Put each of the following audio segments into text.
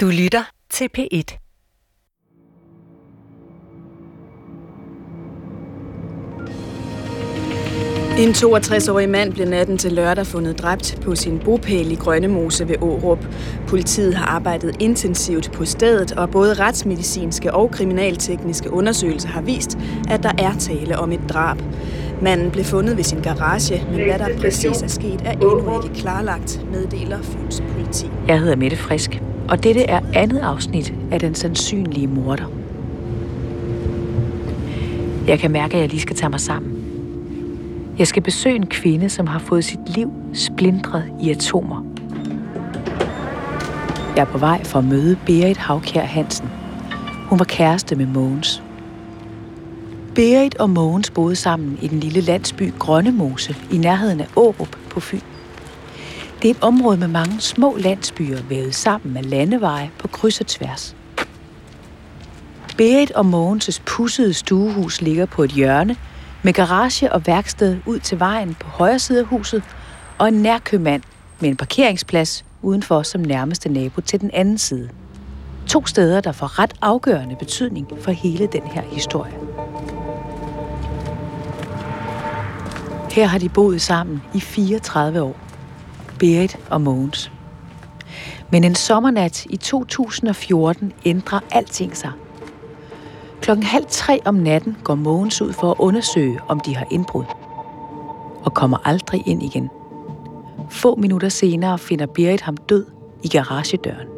Du lytter til P1. En 62-årig mand blev natten til lørdag fundet dræbt på sin bopæl i Grønnemose ved Årup. Politiet har arbejdet intensivt på stedet, og både retsmedicinske og kriminaltekniske undersøgelser har vist, at der er tale om et drab. Manden blev fundet ved sin garage, men hvad der præcis er sket, er endnu ikke klarlagt, meddeler Fyns politi. Jeg hedder Mette Frisk, og dette er andet afsnit af Den Sandsynlige Morder. Jeg kan mærke, at jeg lige skal tage mig sammen. Jeg skal besøge en kvinde, som har fået sit liv splindret i atomer. Jeg er på vej for at møde Berit Havkær Hansen. Hun var kæreste med Mogens. Berit og Mogens boede sammen i den lille landsby Grønnemose i nærheden af Årup på Fyn. Det er et område med mange små landsbyer vævet sammen med landeveje på kryds og tværs. Berit og Mogens' pussede stuehus ligger på et hjørne med garage og værksted ud til vejen på højre side af huset og en nærkøbmand med en parkeringsplads udenfor som nærmeste nabo til den anden side. To steder, der får ret afgørende betydning for hele den her historie. Her har de boet sammen i 34 år. Berit og Mogens. Men en sommernat i 2014 ændrer alting sig. Klokken halv tre om natten går Mogens ud for at undersøge, om de har indbrud. Og kommer aldrig ind igen. Få minutter senere finder Berit ham død i garagedøren.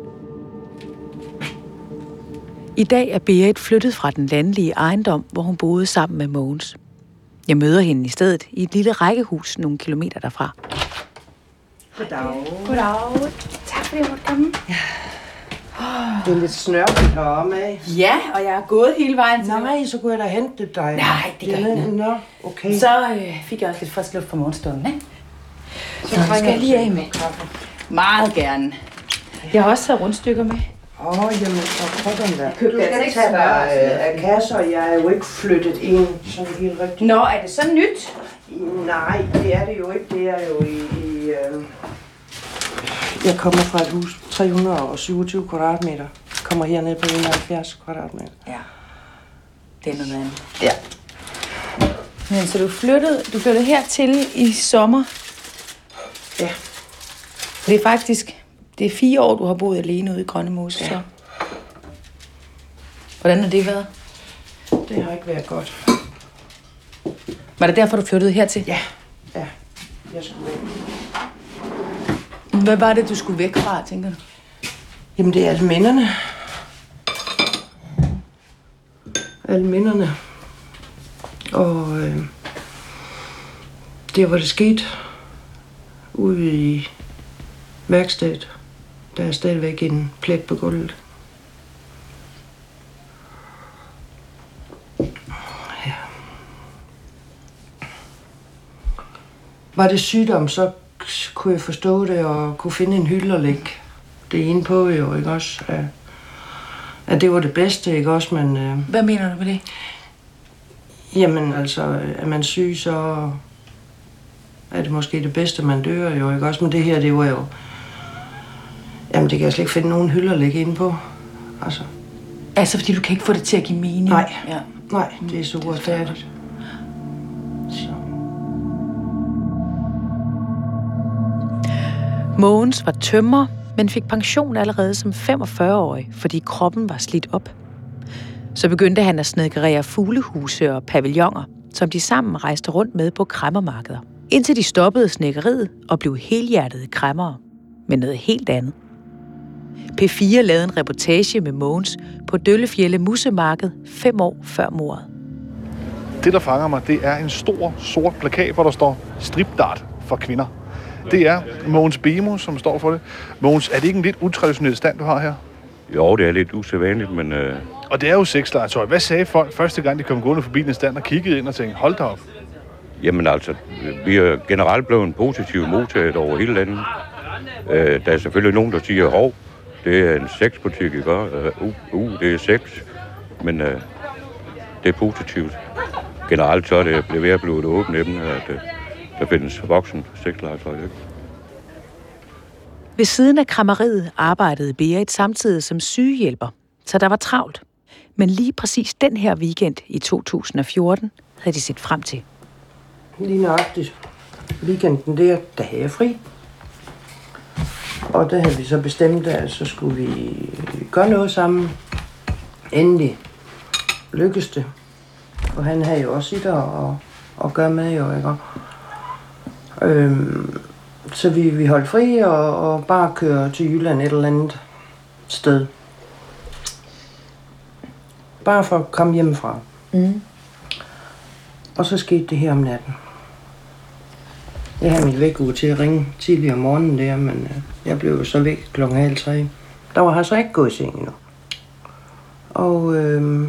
I dag er Berit flyttet fra den landlige ejendom, hvor hun boede sammen med Mogens. Jeg møder hende i stedet i et lille rækkehus nogle kilometer derfra. Goddag. Goddag. Tak fordi jeg måtte komme. Det er lidt snørpet heromme af. Ja, og jeg er gået hele vejen til Nej, så kunne jeg da hente dig. Nej, det gør Ja, ikke. Nå, okay. Så øh, fik jeg også lidt frisk luft fra morgenstunden, ikke? så Nå, skal jeg lige af med. Meget gerne. Jeg har også taget rundstykker med. Åh, oh, jamen, så sådan der. købte Du altså skal ikke tage dig øh, af kasser, jeg er jo ikke flyttet ind sådan helt rigtigt. Nå, er det så nyt? Nej, det er det jo ikke. Det er jo i... i øh... Jeg kommer fra et hus 327 kvadratmeter. Kommer herned på 71 kvadratmeter. Ja. Det er noget andet. Ja. Men så du flyttede, du flyttede hertil i sommer. Ja. Det er faktisk, det er fire år, du har boet alene ude i Grønnemose. Ja. Så. Hvordan har det været? Det har ikke været godt. Var det derfor, du flyttede hertil? Ja. Ja. Jeg skulle væk. Hvad var det, du skulle væk fra, tænker du? Jamen, det er alle minderne. Alle minderne. Og øh, der, hvor det skete, ude i værkstedet, der er stadigvæk en plet på gulvet. Ja. Var det sygdom, så kunne jeg forstå det og kunne finde en hylde og lægge det ene på, jo, ikke også? At, at det var det bedste, ikke også? Men øh, Hvad mener du med det? jamen, altså, er man syg, så er det måske det bedste, man dør, jo, ikke også? Men det her, det var jo... Jamen, det kan jeg slet ikke finde nogen hylde at lægge ind på. Altså, Altså, fordi du kan ikke få det til at give mening? Nej. Ja. nej, det er så uretfærdigt. Så. Mogens var tømmer, men fik pension allerede som 45-årig, fordi kroppen var slidt op. Så begyndte han at snedkerere fuglehuse og pavilloner, som de sammen rejste rundt med på kræmmermarkeder. Indtil de stoppede snækkeriet og blev helhjertede kræmmere. Men noget helt andet. P4 lavede en reportage med Mogens på Døllefjælde Musemarked fem år før mordet. Det, der fanger mig, det er en stor, sort plakat, hvor der står stripdart for kvinder. Det er Mogens Bemo, som står for det. Mogens, er det ikke en lidt utraditionel stand, du har her? Jo, det er lidt usædvanligt, men øh, Og det er jo sexlegetøj. Hvad sagde folk første gang, de kom gående forbi den stand og kiggede ind og tænkte, hold da op. jamen altså, vi er generelt blevet positivt modtaget over hele landet. Øh, der er selvfølgelig nogen, der siger, hov, det er en sexbutik, ikke? Øh, uh, uh, det er sex. Men øh, det er positivt. Generelt så er det ved at blive et åbent emne, at øh, der findes voksen sexlegetøj, ikke? Ved siden af krammeriet arbejdede Berit samtidig som sygehjælper, så der var travlt. Men lige præcis den her weekend i 2014 havde de set frem til. Lige nøjagtigt weekenden der, der havde jeg fri. Og der havde vi så bestemt, at så skulle vi gøre noget sammen. Endelig lykkedes det. Og han havde jo også sit og, og gøre med jo, ikke? Øhm, så vi, vi holdt fri og, og bare køre til Jylland et eller andet sted. Bare for at komme hjemmefra. Mm. Og så skete det her om natten. Jeg havde mit vækkeur til at ringe tidligere om morgenen der, men øh, jeg blev så væk klokken halv tre. Der var han så ikke gået i seng endnu. Og øh,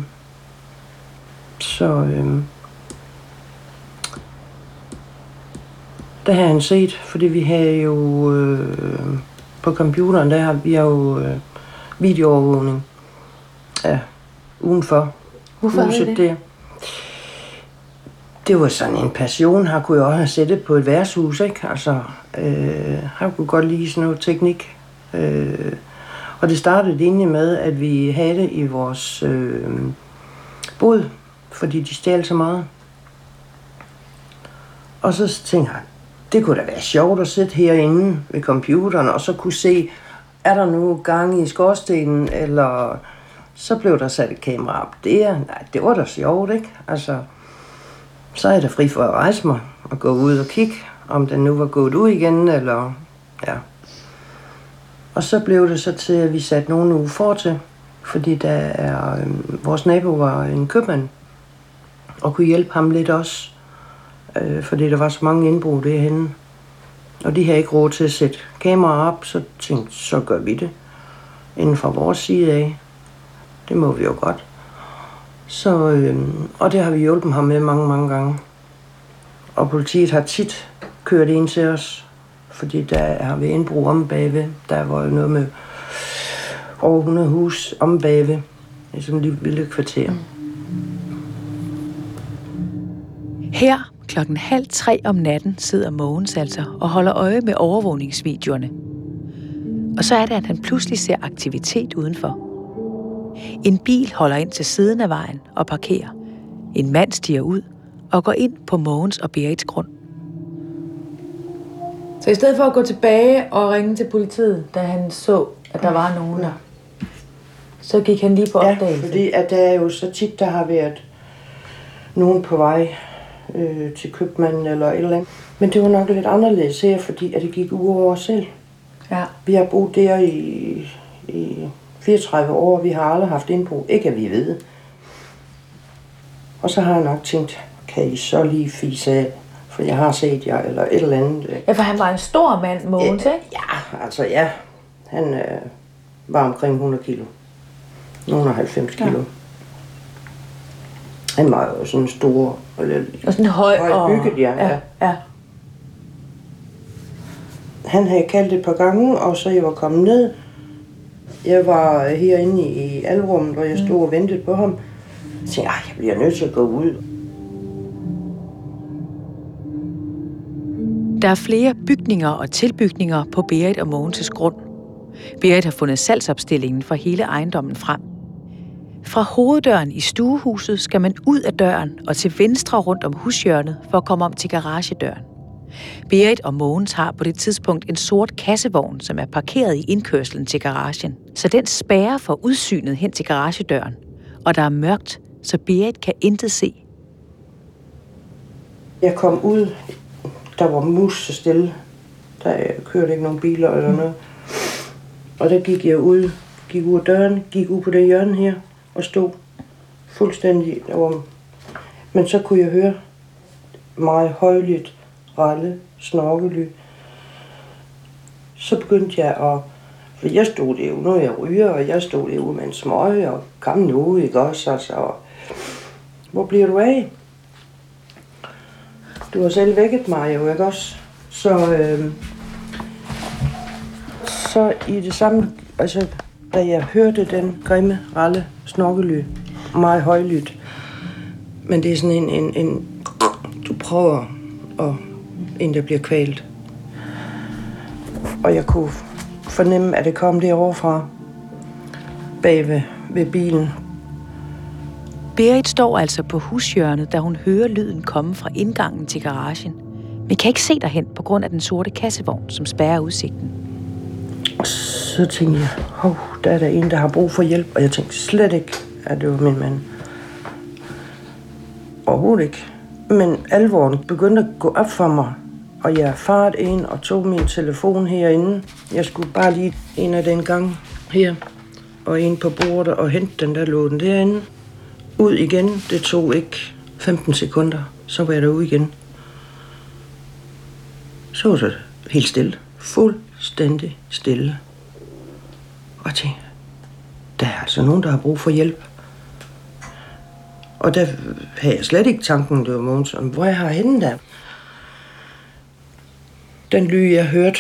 så øh, der havde han set, fordi vi havde jo øh, på computeren, der har vi har jo øh, videoovervågning af udenfor Hvorfor huset det? der. Det var sådan en passion, han kunne jo også have sættet på et værtshus, ikke? Altså, øh, han kunne godt lide sådan noget teknik. Øh, og det startede egentlig med, at vi havde det i vores øh, bod, fordi de stjal så meget. Og så tænkte han, det kunne da være sjovt at sidde herinde ved computeren, og så kunne se, er der nu gang i skorstenen, eller så blev der sat et kamera op der. Nej, det var da sjovt, ikke? Altså, så er jeg da fri for at rejse mig og gå ud og kigge, om den nu var gået ud igen, eller ja. Og så blev det så til, at vi satte nogle uge for til, fordi der er, øh, vores nabo var en købmand, og kunne hjælpe ham lidt også, øh, fordi der var så mange indbrud derhenne. Og de havde ikke råd til at sætte kamera op, så tænkte så gør vi det inden for vores side af. Det må vi jo godt. Så, øh, og det har vi hjulpet ham med mange, mange gange. Og politiet har tit kørt ind til os, fordi der har vi indbrug om bagved. Der var jo noget med over 100 hus om bagved. i sådan et lille, lille kvarter. Mm. Her klokken halv tre om natten sidder Mogens altså og holder øje med overvågningsvideoerne. Og så er det, at han pludselig ser aktivitet udenfor. En bil holder ind til siden af vejen og parkerer. En mand stiger ud og går ind på Mogens og Berits grund. Så i stedet for at gå tilbage og ringe til politiet, da han så, at der var nogen der, så gik han lige på Ja, opdagelse. fordi at der er jo så tit, der har været nogen på vej øh, til købmanden eller et eller andet. Men det var nok lidt anderledes her, fordi at det gik ud over os selv. Ja. Vi har boet der i, i 34 år, og vi har aldrig haft indbrud. Ikke at vi ved. Og så har jeg nok tænkt, kan I så lige fise af? For jeg har set jer, eller et eller andet. øh. ja, for han var en stor mand, Mogens, ikke? Ja, altså ja. Han øh, var omkring 100 kilo. Nogle af 90 kilo. Ja. Han var jo sådan stor. Eller, Og sådan høj, Højt og... bygget, ja, ja. ja. ja. han havde kaldt et par gange, og så jeg var kommet ned. Jeg var herinde i alrummet, hvor jeg stod og ventede på ham. Jeg tænkte, "Ej, jeg bliver nødt til at gå ud. Der er flere bygninger og tilbygninger på Berit og Mogens' grund. Berit har fundet salgsopstillingen for hele ejendommen frem. Fra hoveddøren i stuehuset skal man ud af døren og til venstre rundt om hushjørnet for at komme om til garagedøren. Berit og Mogens har på det tidspunkt en sort kassevogn, som er parkeret i indkørslen til garagen, så den spærrer for udsynet hen til garagedøren. Og der er mørkt, så Berit kan intet se. Jeg kom ud, der var mus så stille. Der kørte ikke nogen biler eller noget. Og der gik jeg ud, gik ud af døren, gik ud på det hjørne her og stod fuldstændig. Der var... Men så kunne jeg høre meget højlydt ralle, snorkely. Så begyndte jeg at... For jeg stod derude, når jeg ryger, og jeg stod derude med en smøg, og kom nu, ikke også? Altså, og, hvor bliver du af? Du har selv vækket mig jo, ikke også? Så, øh, så i det samme, altså, da jeg hørte den grimme, ralle, snorkely, meget højlydt, men det er sådan en, en, en du prøver at, en der bliver kvalt. Og jeg kunne fornemme, at det kom derovre fra bag ved, ved bilen. Berit står altså på hushjørnet, da hun hører lyden komme fra indgangen til garagen. Men kan ikke se derhen på grund af den sorte kassevogn, som spærrer udsigten. Så tænkte jeg, hov, der er der en, der har brug for hjælp. Og jeg tænkte slet ikke, at det var min mand. Overhovedet ikke. Men alvoren begyndte at gå op for mig. Og jeg farede ind og tog min telefon herinde. Jeg skulle bare lige en af den gang her. Og ind på bordet og hente den der låden derinde. Ud igen. Det tog ikke 15 sekunder. Så var jeg derude igen. Så var det helt stille. Fuldstændig stille. Og jeg tænkte, der er altså nogen, der har brug for hjælp. Og der havde jeg slet ikke tanken, det var Mogens, hvor jeg har hende der. Den lyd, jeg hørte,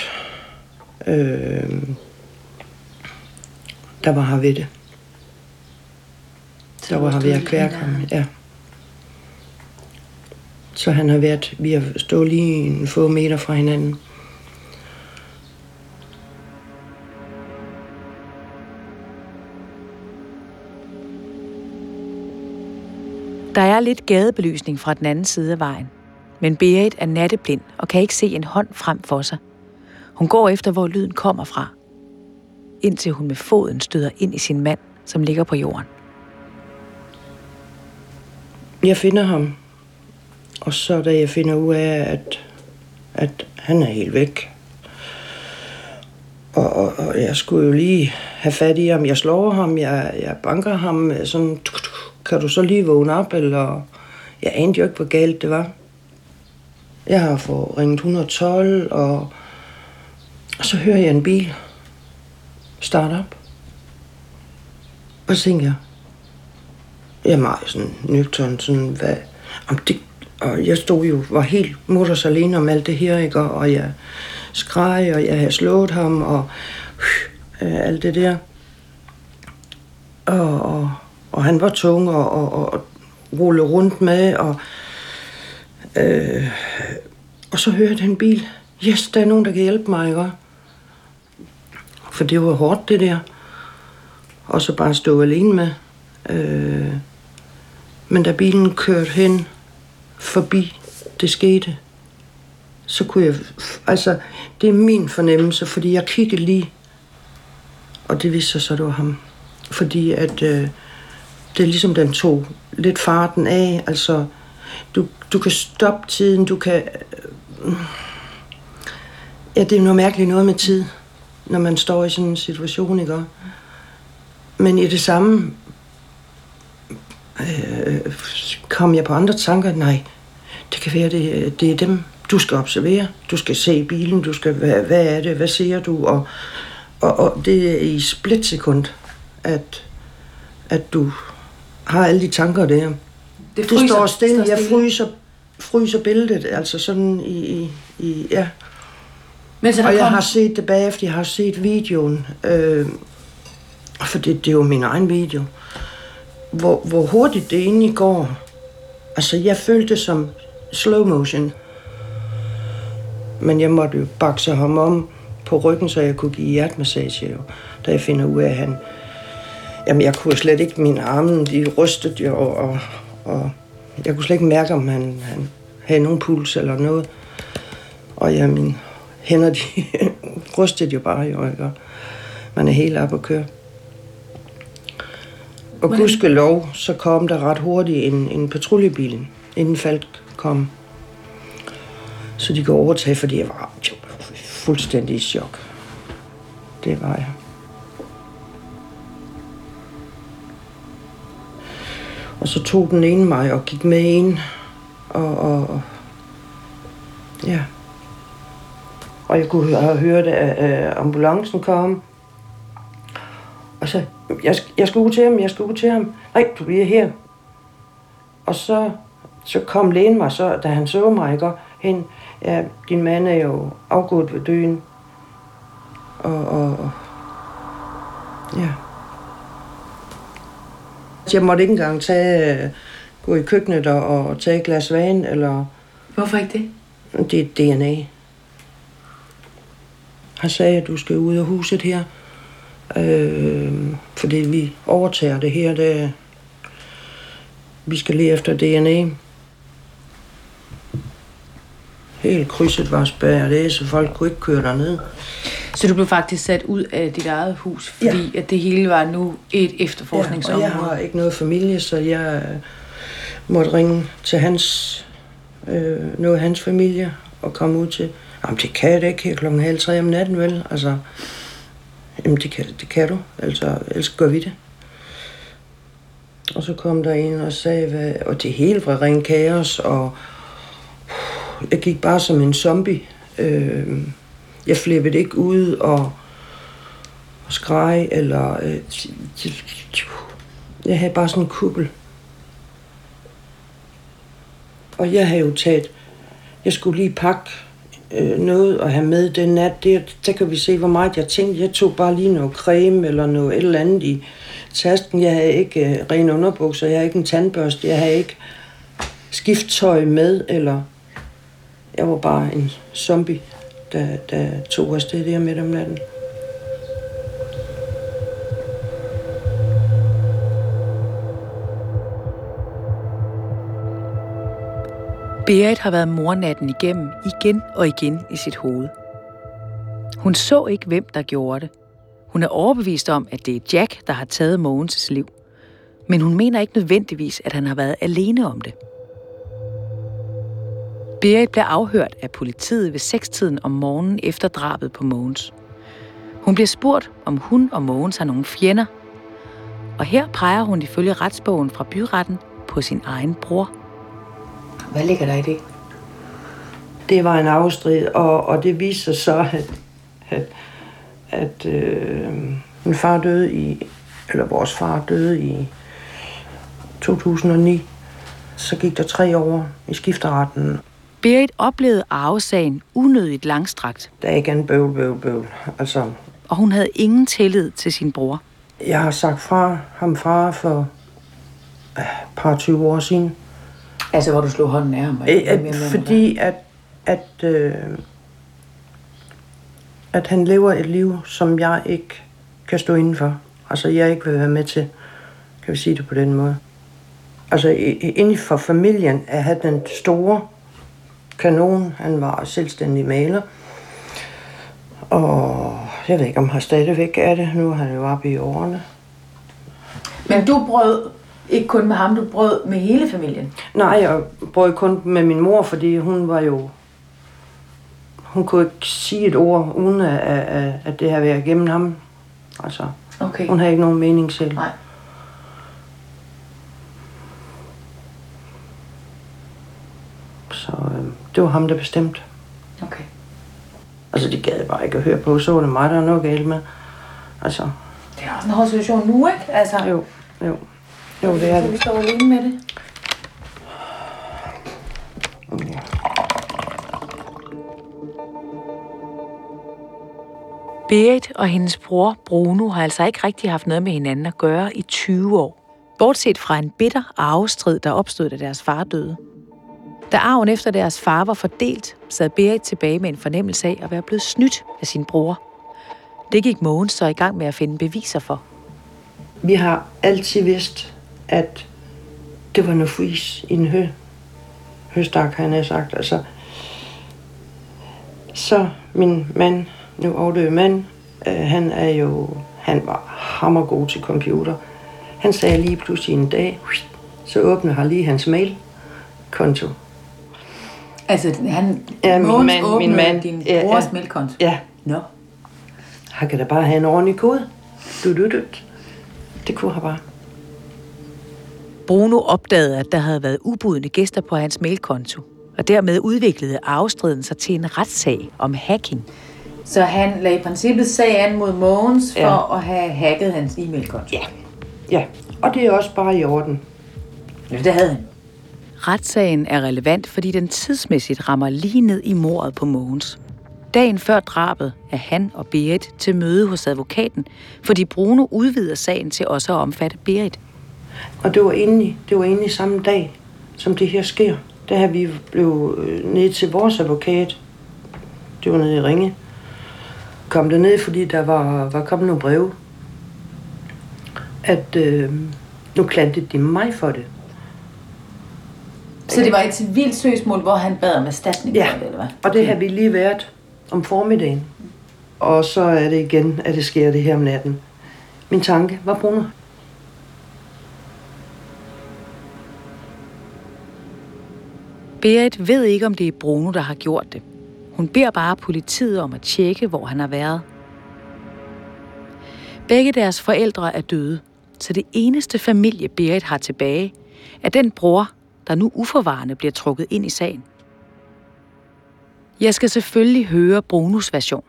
øh, der var her ved det. Der var her ved at kværke ham, ja. Så han har været, vi har stået lige en få meter fra hinanden. Der er lidt gadebelysning fra den anden side af vejen. Men Berit er natteblind og kan ikke se en hånd frem for sig. Hun går efter, hvor lyden kommer fra. Indtil hun med foden støder ind i sin mand, som ligger på jorden. Jeg finder ham. Og så da jeg finder ud af, at, at han er helt væk. Og, og, og jeg skulle jo lige have fat i ham. Jeg slår ham, jeg, jeg banker ham. Sådan, tuk, tuk, kan du så lige vågne op? Eller, jeg anede jo ikke, hvor galt det var. Jeg har fået ringet 112, og, og så hører jeg en bil starte op. Og så tænker jeg, jeg er meget sådan nøgtern, sådan, hvad, om det, og jeg stod jo, var helt mutters alene om alt det her, ikke? Og, og jeg skreg, og jeg havde slået ham, og øh, alt det der. Og, og, og han var tung og, og, og, og rulle rundt med, og, øh, og så hørte jeg den bil. Yes, der er nogen, der kan hjælpe mig, ikke? For det var hårdt, det der. Og så bare stå alene med. Øh, men da bilen kørte hen forbi det skete, så kunne jeg... Altså, det er min fornemmelse, fordi jeg kiggede lige, og det viste sig så, det var ham. Fordi at øh, det er ligesom, den tog lidt farten af. Altså, du, du kan stoppe tiden, du kan... Ja, det er noget mærkeligt noget med tid, når man står i sådan en situation, ikke? Men i det samme øh, kom jeg på andre tanker. Nej, det kan være, det, det er dem, du skal observere. Du skal se bilen, du skal, hvad, hvad er det, hvad ser du? Og, og, og det er i splitsekund, at, at du har alle de tanker der. Det, det fryser, står stille. Jeg fryser, fryser billedet, altså sådan i, i, i ja. Men så og jeg kom... har set det bagefter, jeg har set videoen, øh, for det, det er jo min egen video, hvor, hvor hurtigt det egentlig går. Altså, jeg følte det som slow motion. Men jeg måtte jo bakse ham om på ryggen, så jeg kunne give hjertemassage, jo, da jeg finder ud af, at han... Jamen, jeg kunne slet ikke... Mine arme, de rystede jo, og, og jeg kunne slet ikke mærke, om han, han havde nogen puls eller noget. Og ja, mine hænder, de rystede jo bare, jo, ikke? man er helt op at køre. Og gudskelov, så kom der ret hurtigt en, en patruljebil, inden Falk kom. Så de kunne overtage, fordi jeg var fuldstændig i chok. Det var jeg. Og så tog den ene mig og gik med ind. Og, og, og ja. Og jeg kunne have hørt, at øh, ambulancen kom. Og så, jeg, jeg skal ud til ham, jeg skal ud til ham. Nej, du bliver her. Og så, så kom lægen mig, så, da han så mig, ikke, hen, ja, din mand er jo afgået ved døden. Og, og ja. Jeg måtte ikke engang tage, gå i køkkenet og, og tage et glas vand, eller... Hvorfor ikke det? Det er DNA. Han sagde, at du skal ud af huset her. Øh, fordi vi overtager det her. Det, vi skal lige efter DNA. Helt krydset var spærret af, så folk kunne ikke køre derned. Så du blev faktisk sat ud af dit eget hus, fordi ja. at det hele var nu et efterforskningsområde? Ja, og jeg har ikke noget familie, så jeg måtte ringe til hans, øh, noget af hans familie og komme ud til. Jamen, det kan jeg da ikke her klokken halv tre om natten, vel? Altså, jamen, det kan, det kan du. Altså, ellers gør vi det. Og så kom der en og sagde, hvad, og det hele var ren kaos, og jeg gik bare som en zombie. Øh, jeg flippede ikke ud og, og skreg, eller... Øh, jeg havde bare sådan en kuppel. Og jeg havde jo taget... Jeg skulle lige pakke øh, noget og have med den nat. Det, der kan vi se, hvor meget jeg tænkte. Jeg tog bare lige noget creme eller noget et eller andet i tasken. Jeg havde ikke øh, ren underbukser, jeg havde ikke en tandbørste, jeg havde ikke skifttøj med, eller jeg var bare en zombie, der, der tog afsted der midt om natten. Berit har været mornatten igennem igen og igen i sit hoved. Hun så ikke, hvem der gjorde det. Hun er overbevist om, at det er Jack, der har taget Mogens liv. Men hun mener ikke nødvendigvis, at han har været alene om det. Berit bliver afhørt af politiet ved sekstiden om morgenen efter drabet på Mogens. Hun bliver spurgt, om hun og Mogens har nogle fjender. Og her peger hun ifølge retsbogen fra byretten på sin egen bror. Hvad ligger der i det? Det var en afstrid, og, og det viste sig så, at, at, at øh, min far døde i, eller vores far døde i 2009. Så gik der tre år i skifteretten. Berit oplevede arvesagen unødigt langstrakt, Der er ikke en bøvl, bøvl, bøvl. Altså, og hun havde ingen tillid til sin bror. jeg har sagt fra ham fra for øh, et par 20 år siden. Altså, hvor du slog hånden af ham? at, fordi at, at, øh, at han lever et liv, som jeg ikke kan stå indenfor. Altså, jeg ikke vil være med til, kan vi sige det på den måde. Altså, inden for familien er han den store kanon. Han var selvstændig maler. Og jeg ved ikke, om han stadigvæk er det. Nu er han jo oppe i årene. Men du brød ikke kun med ham, du brød med hele familien. Nej, jeg brød kun med min mor, fordi hun var jo... Hun kunne ikke sige et ord, uden at, at, at det havde været gennem ham. Altså, Okay. hun havde ikke nogen mening selv. Nej. Så øh, det var ham, der bestemte. Okay. Altså, de gad bare ikke at høre på, så var det mig, der er noget galt med. Altså, Det er også en hård situation nu, ikke? Altså, jo, jo. Jo, det er så vi det. står alene med det. Berit og hendes bror Bruno har altså ikke rigtig haft noget med hinanden at gøre i 20 år. Bortset fra en bitter arvestrid, der opstod, da deres far døde. Da arven efter deres far var fordelt, sad Berit tilbage med en fornemmelse af at være blevet snydt af sin bror. Det gik Mogens så i gang med at finde beviser for. Vi har altid vidst, at det var noget fris i en hø. Høstak, han har sagt. Altså, så min mand, nu afdøde mand, øh, han er jo, han var hammergod til computer. Han sagde lige pludselig en dag, så åbner han lige hans mail-konto. Altså, han, Ja, min mand- min mand. din Ja, brors ja. mailkonto. Ja, Nå. han kan da bare have en ordentlig kode. Du, du, du. Det kunne han bare. Bruno opdagede, at der havde været ubudne gæster på hans mailkonto, og dermed udviklede arvestriden sig til en retssag om hacking. Så han lagde i princippet sag an mod Mogens for Ja. at have hacket hans e-mailkonto. Ja. Ja, og det er også bare i orden. Ja, det havde han. Retssagen er relevant, fordi den tidsmæssigt rammer lige ned i mordet på Mogens. Dagen før drabet er han og Berit til møde hos advokaten, fordi Bruno udvider sagen til også at omfatte Berit. Og det var egentlig, det var egentlig samme dag, som det her sker. Der har vi blev øh, ned til vores advokat. Det var nede i Ringe. kom derned, fordi der var, var kommet nogle breve, at øh, nu klantede de mig for det. Så det var et civilt søgsmål, hvor han bad om erstatning Ja. det, eller hvad? Og det har vi lige været om formiddagen. Og så er det igen, at det sker det her om natten. Min tanke var Bruno. Berit ved ikke, om det er Bruno, der har gjort det. Hun beder bare politiet om at tjekke, hvor han har været. Begge deres forældre er døde, så det eneste familie Berit har tilbage, er den bror, der nu uforvarende bliver trukket ind i sagen. Jeg skal selvfølgelig høre Brunos version.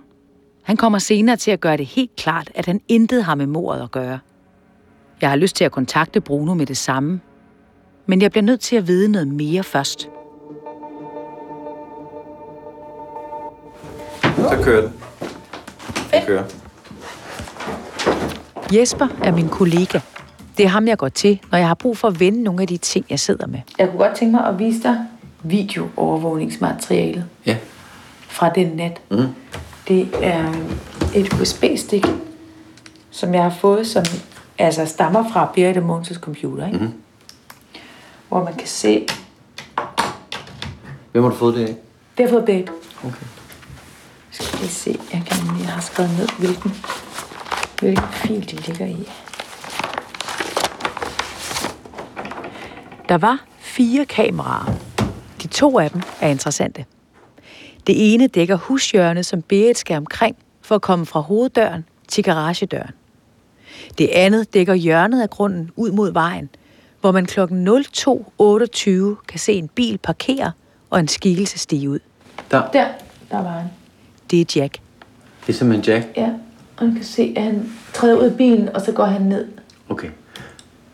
Han kommer senere til at gøre det helt klart, at han intet har med mordet at gøre. Jeg har lyst til at kontakte Bruno med det samme, men jeg bliver nødt til at vide noget mere først. Så kører den. Den kører. Jesper er min kollega. Det er ham, jeg går til, når jeg har brug for at vende nogle af de ting, jeg sidder med. Jeg kunne godt tænke mig at vise dig videoovervågningsmaterialet Ja. fra den nat. Mm. Det er et USB-stik, som jeg har fået, som altså stammer fra og Mogens' computer. Ikke? Mhm. Hvor man kan se, Hvem har du fået det af? det har fået Babe. Okay. Skal vi se, jeg, kan, jeg har skrevet ned, hvilken, hvilken fil de ligger i. Der var fire kameraer. De to af dem er interessante. Det ene dækker hushjørnet, som Berit skal omkring for at komme fra hoveddøren til garagedøren. Det andet dækker hjørnet af grunden ud mod vejen, hvor man kl. 02.28 kan se en bil parkere og en skikkelse stige ud. Der. Der, der var han. Det er Jack. Det er simpelthen Jack. Ja, og man kan se, at han træder ud af bilen, og så går han ned. Okay.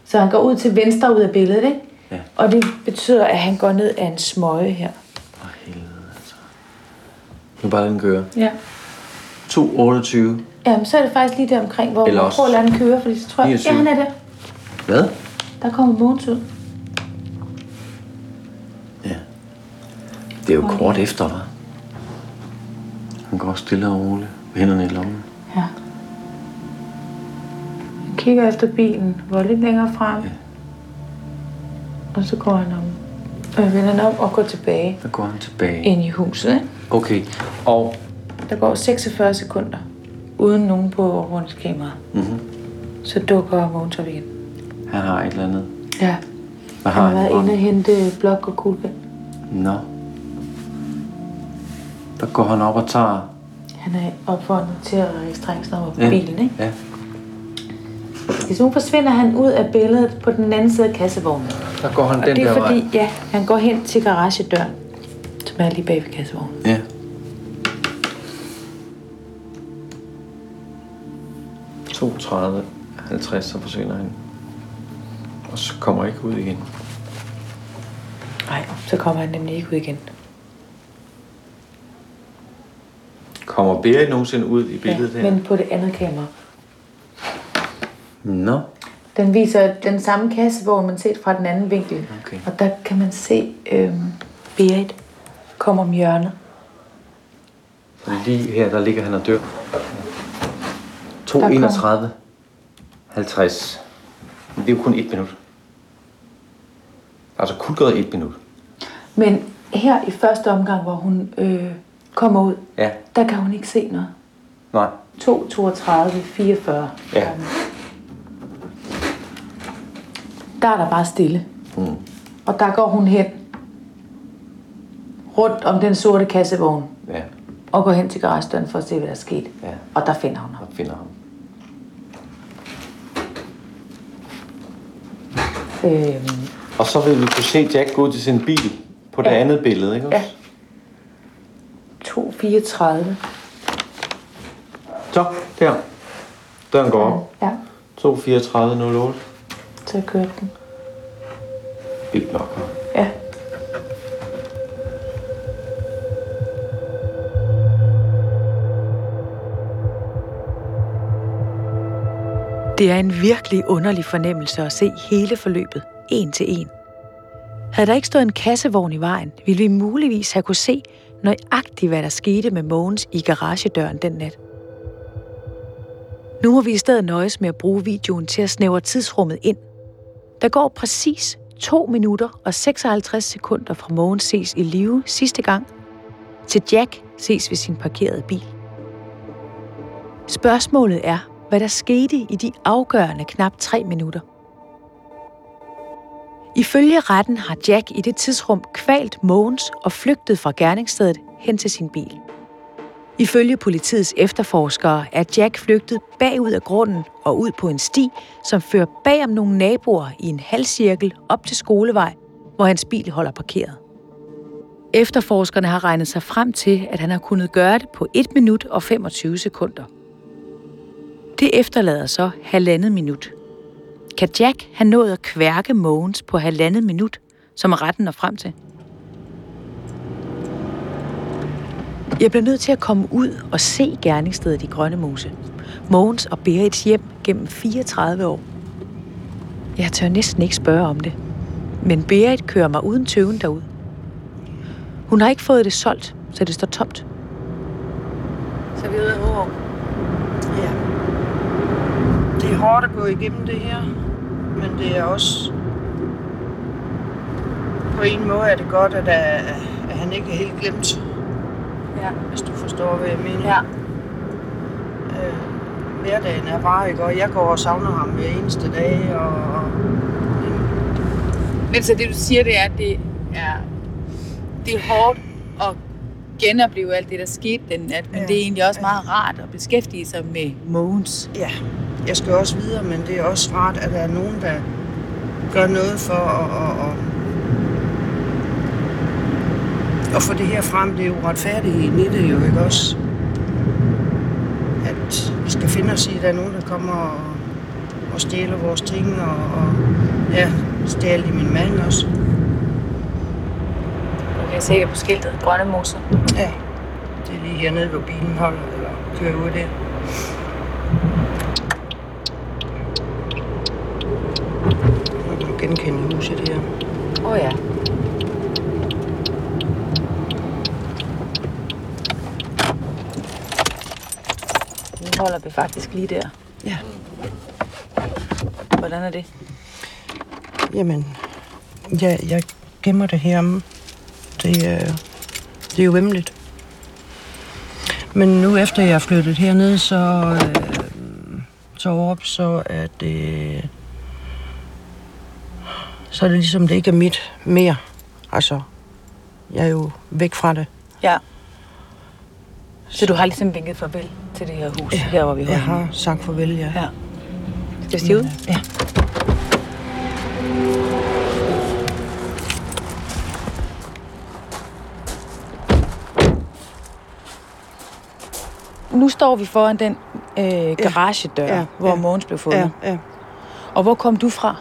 Så han går ud til venstre ud af billedet, ikke? Ja. Og det betyder, at han går ned af en smøge her. For helvede, altså. Nu bare den køre. Ja. 2.28. Jamen, så er det faktisk lige der omkring, hvor Eller man prøver at lade den køre, fordi så tror jeg, 29. ja, han er der. Hvad? Der kommer Mogens ud. Ja. Det er jo kort efter, hva'? Han går stille og roligt med hænderne i lommen. Ja. Han kigger efter bilen, hvor lidt længere frem. Ja. Og så går han om. Øh, vender han og går tilbage Så går han tilbage. ind i huset. Ikke? Okay. Og Der går 46 sekunder, uden nogen på overvågningskameraet. mm-hmm. Så dukker Mogens op igen. han har et eller andet. Ja. Hvad Han har har været inde og hente blok og kuglepen. Nå. Der går han op og tager... Han er opfundet til at registreringsnummer på Ja. bilen, ikke? Ja. Så nu forsvinder han ud af billedet på den anden side af kassevognen. Der går han Og den det er der fordi, vej. ja, han går hen til garagedøren, som er lige bag ved kassevognen. Ja. To 30, 50, så forsvinder han. Og så kommer ikke ud igen. Nej, så kommer han nemlig ikke ud igen. Kommer Berit nogensinde ud i billedet ja, her? men på det andet kamera. Nå. Den viser den samme kassevogn, man set fra den anden vinkel. Okay. Og der kan man se øhm, Berit komme om hjørnet. Så lige her, der ligger han og dør. Der kommer- 2.31. 50. Men det er jo kun et minut. Altså kun gået et minut. Men her i første omgang, hvor hun øh, kommer ud, Ja. der kan hun ikke se noget. Nej. 2, 32, 44. Ja. Der er der bare stille. Mm. Og der går hun hen rundt om den sorte kassevogn Ja, og går hen til garagedøren for at se, hvad der er sket. ja. Og der finder hun ham. Og finder ham. Øhm, Og så vil vi kunne se Jack gå til sin bil på det Ja. andet billede, ikke Ja. også? 234. Så, der. Døren går op. Ja, 2.34.08. så kørte den. Vildt nok. Ja. Det er en virkelig underlig fornemmelse at se hele forløbet, en til en. Havde der ikke stået en kassevogn i vejen, ville vi muligvis have kunne se nøjagtigt, hvad der skete med Mogens i garagedøren den nat. Nu må vi i stedet nøjes med at bruge videoen til at snævre tidsrummet ind. Der går præcis 2 minutter og 56 sekunder fra Mogens ses i live sidste gang, til Jack ses ved sin parkerede bil. Spørgsmålet er, hvad der skete i de afgørende knap 3 minutter. Ifølge retten har Jack i det tidsrum kvalt Mogens og flygtet fra gerningsstedet hen til sin bil. Ifølge politiets efterforskere er Jack flygtet bagud af grunden og ud på en sti, som fører bag om nogle naboer i en halvcirkel op til skolevej, hvor hans bil holder parkeret. Efterforskerne har regnet sig frem til, at han har kunnet gøre det på 1 minut og 25 sekunder. Det efterlader så halvandet minut. Kan Jack have nået at kværke Mogens på halvandet minut, som retten når frem til? Jeg bliver nødt til at komme ud og se gerningsstedet i Grønne Mose. Mogens og Berits hjem gennem 34 år. Jeg tør næsten ikke spørge om det. Men Berit kører mig uden tøven derud. Hun har ikke fået det solgt, så det står tomt. Så vi er ude af Hårup. Ja. Det er hårdt at gå igennem det her, men det er også... På en måde er det godt, at, at han ikke er helt glemt, Ja. hvis du forstår, hvad jeg mener. Ja. Øh, hverdagen er bare, ikke? Og jeg går og savner ham hver eneste dag, og... og Men så det du siger, det er, at det er, det er hårdt at genopleve alt det, der skete den nat, men Ja. det er egentlig også meget rart at beskæftige sig med Mogens. ja, jeg skal også videre, men det er også rart, at der er nogen, der gør noget for at, at, at, at få det her frem. Det er jo retfærdigheden i det jo, ikke også? At vi skal finde os i, at der er nogen, der kommer og, og stjæler vores ting, og, og ja, stjæler de min mand også. Du kan se på skiltet, Grønne Mose. Ja, det er lige hernede, hvor bilen holder, eller kører ud der. Nu kan du genkende huset her. Åh oh, ja. Holder vi faktisk lige der. Ja. Hvordan er det? Jamen, jeg, jeg gemmer det her. Det, er, det er jo vemmeligt. Men nu efter jeg er flyttet herned, så, øh, så op, så er det... Så er det ligesom, det ikke er mit mere. Altså, jeg er jo væk fra det. Ja. Så du har ligesom vinket farvel til det her hus, ja. her hvor vi Jeg holder. har sagt farvel, ja. Ja. Skal vi stige ud? Ja. Nu står vi foran den øh, garagedør, Ja, ja. hvor ja. Mogens blev fundet. Ja, ja. Og hvor kom du fra?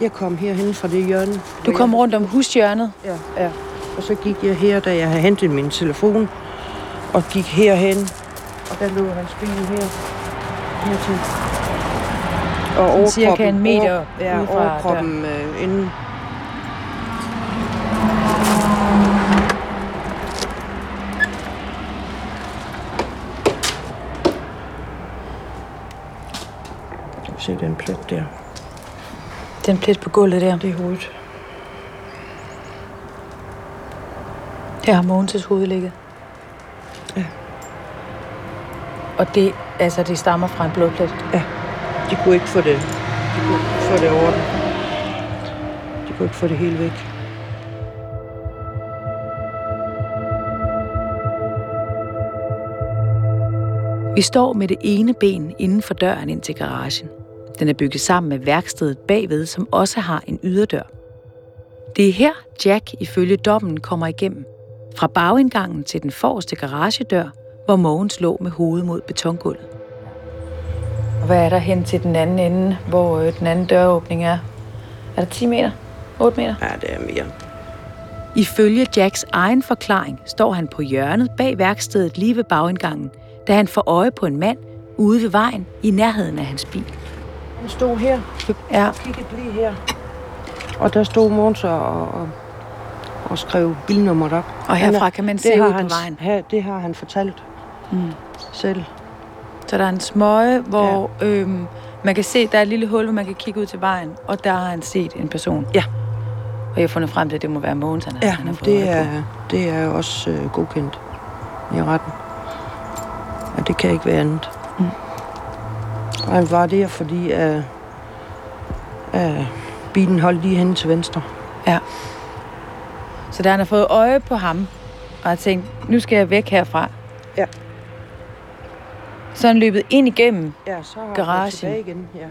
Jeg kom herhen fra det hjørne. Du kom rundt om hushjørnet. Ja, ja. Og så gik jeg her, da jeg havde hentet min telefon, og gik herhen. Og der lå hans bil her. Hertil. Og overkroppen, cirka en meter over, ja, ude fra overkroppen øh, inden. Se den plet der. Den plet på gulvet der. Det er hovedet. Her har Mogens' hoved ligget. Ja. Og det, altså, det stammer fra en blodplet. De kunne ikke få det, de kunne ikke få det over De kunne ikke få det hele væk. Vi står med det ene ben inden for døren ind til garagen. Den er bygget sammen med værkstedet bagved, som også har en yderdør. Det er her, Jack ifølge dommen kommer igennem. Fra bagindgangen til den forreste garagedør, hvor Mogens lå med hovedet mod betongulvet. Og hvad er der hen til den anden ende, hvor øh, den anden døråbning er? Er der 10 meter? 8 meter? Ja, det er mere. Ifølge Jacks egen forklaring står han på hjørnet bag værkstedet lige ved bagindgangen, da han får øje på en mand ude ved vejen i nærheden af hans bil. Han stod her. Ja. Kiggede lige her. Og der stod Måns og, og, og skrev bilnummeret op. Og Han er- herfra kan man se ud på vejen. Her, det har han fortalt mm. selv. Så der er en smøge, hvor ja. øhm, man kan se, der er et lille hul, hvor man kan kigge ud til vejen, og der har han set en person. Ja. Og jeg har fundet frem til, at det må være Mogens, han, Ja, han har fået det øje på. er, det er også øh, godkendt i retten. Ja, det kan ikke være andet. Mm. Og han var der, fordi øh, øh, bilen holdt lige hen til venstre. Ja. Så da han har fået øje på ham, og har tænkt, nu skal jeg væk herfra. Ja. Så er han løbet ind igennem, Ja, så har Garagen. han tilbage igen. Ja.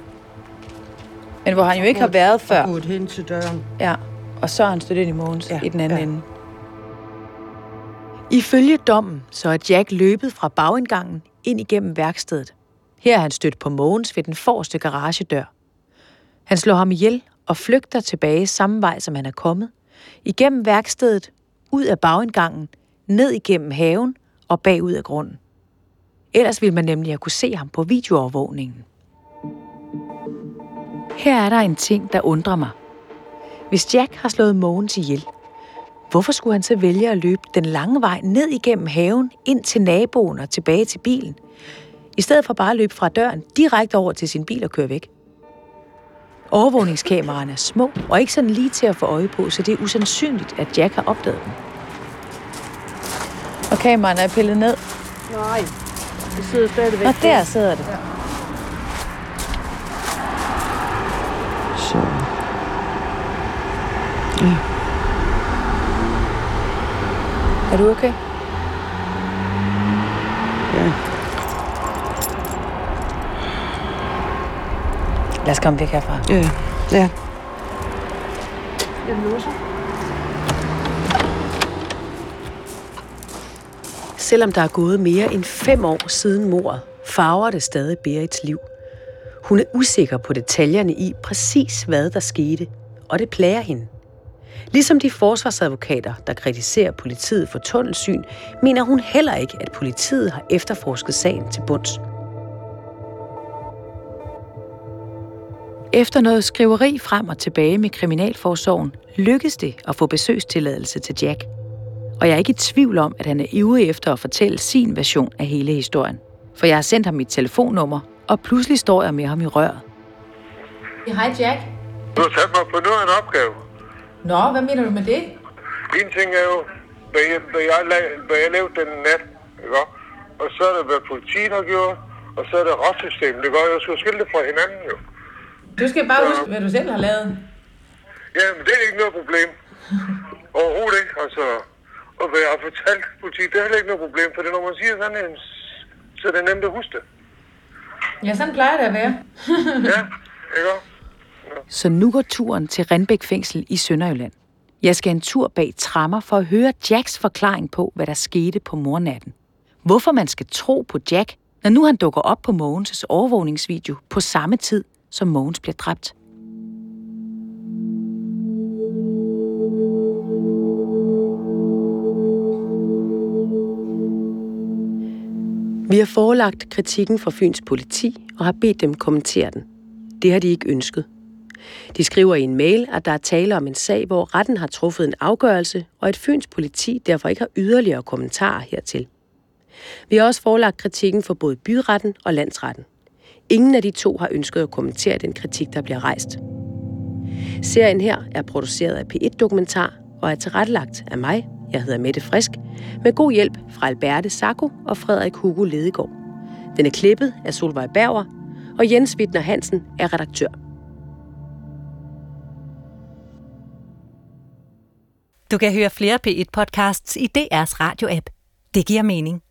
men hvor han jo ikke har været før. Og gået hen til døren. Ja, og så er han stødt ind i Mogens ja. I den anden ja. ende. Ifølge dommen, så er Jack løbet fra bagindgangen ind igennem værkstedet. Her er han stødt på Mogens ved den forreste garagedør. Han slår ham ihjel og flygter tilbage samme vej, som han er kommet. Igennem værkstedet, ud af bagindgangen, ned igennem haven og bagud af grunden. Ellers ville man nemlig have kunne se ham på videoovervågningen. Her er der en ting, der undrer mig. Hvis Jack har slået Mogens ihjel, hvorfor skulle han så vælge at løbe den lange vej ned igennem haven, ind til naboen og tilbage til bilen, i stedet for bare at løbe fra døren direkte over til sin bil og køre væk? Overvågningskameraerne er små og ikke sådan lige til at få øje på, så det er usandsynligt, at Jack har opdaget dem. Og kameraerne er pillet ned. Nej, det sidder stadigvæk. Og der sidder det. Så. Ja. Er du okay? Ja. Lad os komme væk herfra. Ja. Ja. Selvom der er gået mere end fem år siden mordet, farver det stadig Berits liv. Hun er usikker på detaljerne i præcis, hvad der skete, og det plager hende. Ligesom de forsvarsadvokater, der kritiserer politiet for tunnelsyn, mener hun heller ikke, at politiet har efterforsket sagen til bunds. Efter noget skriveri frem og tilbage med Kriminalforsorgen, lykkes det at få besøgstilladelse til Jack. Og jeg er ikke i tvivl om, at han er ivrig efter at fortælle sin version af hele historien. For jeg har sendt ham mit telefonnummer, og pludselig står jeg med ham i røret. Hej Jack. Du har sat mig på noget af en opgave. Nå, hvad mener du med det? En ting er jo, hvad jeg, hvad jeg, hvad jeg lavede den nat, ikke? Og så er det, hvad politiet har gjort, og så er det retssystemet, det gør jeg skal skille det fra hinanden jo. Du skal bare huske, hvad du selv har lavet. Ja, men det er ikke noget problem. Overhovedet ikke, altså. Og hvad jeg har fortalt politiet, det er heller ikke noget problem, for det, når man siger sådan en, så er det nemt at huske det. Ja, sådan plejer det at være. Ja, ikke? Så nu går turen til Randbæk Fængsel i Sønderjylland. Jeg skal en tur bag trammer for at høre Jacks forklaring på, hvad der skete på mornatten. Hvorfor man skal tro på Jack, når nu han dukker op på Mogens' overvågningsvideo på samme tid, som Mogens bliver dræbt. Vi har forelagt kritikken fra Fyns politi og har bedt dem kommentere den. Det har de ikke ønsket. De skriver i en mail, at der er tale om en sag, hvor retten har truffet en afgørelse, og at Fyns politi derfor ikke har yderligere kommentarer hertil. Vi har også forelagt kritikken for både byretten og landsretten. Ingen af de to har ønsket at kommentere den kritik, der bliver rejst. Serien her er produceret af P1 Dokumentar og er tilrettelagt af mig, jeg hedder Mette Frisk, med god hjælp fra Alberte Sacco og Frederik Hugo Ledegaard. Den er klippet af Solvej Berger, og Jens Wittner Hansen er redaktør. Du kan høre flere P1-podcasts i DR's radio-app. Det giver mening.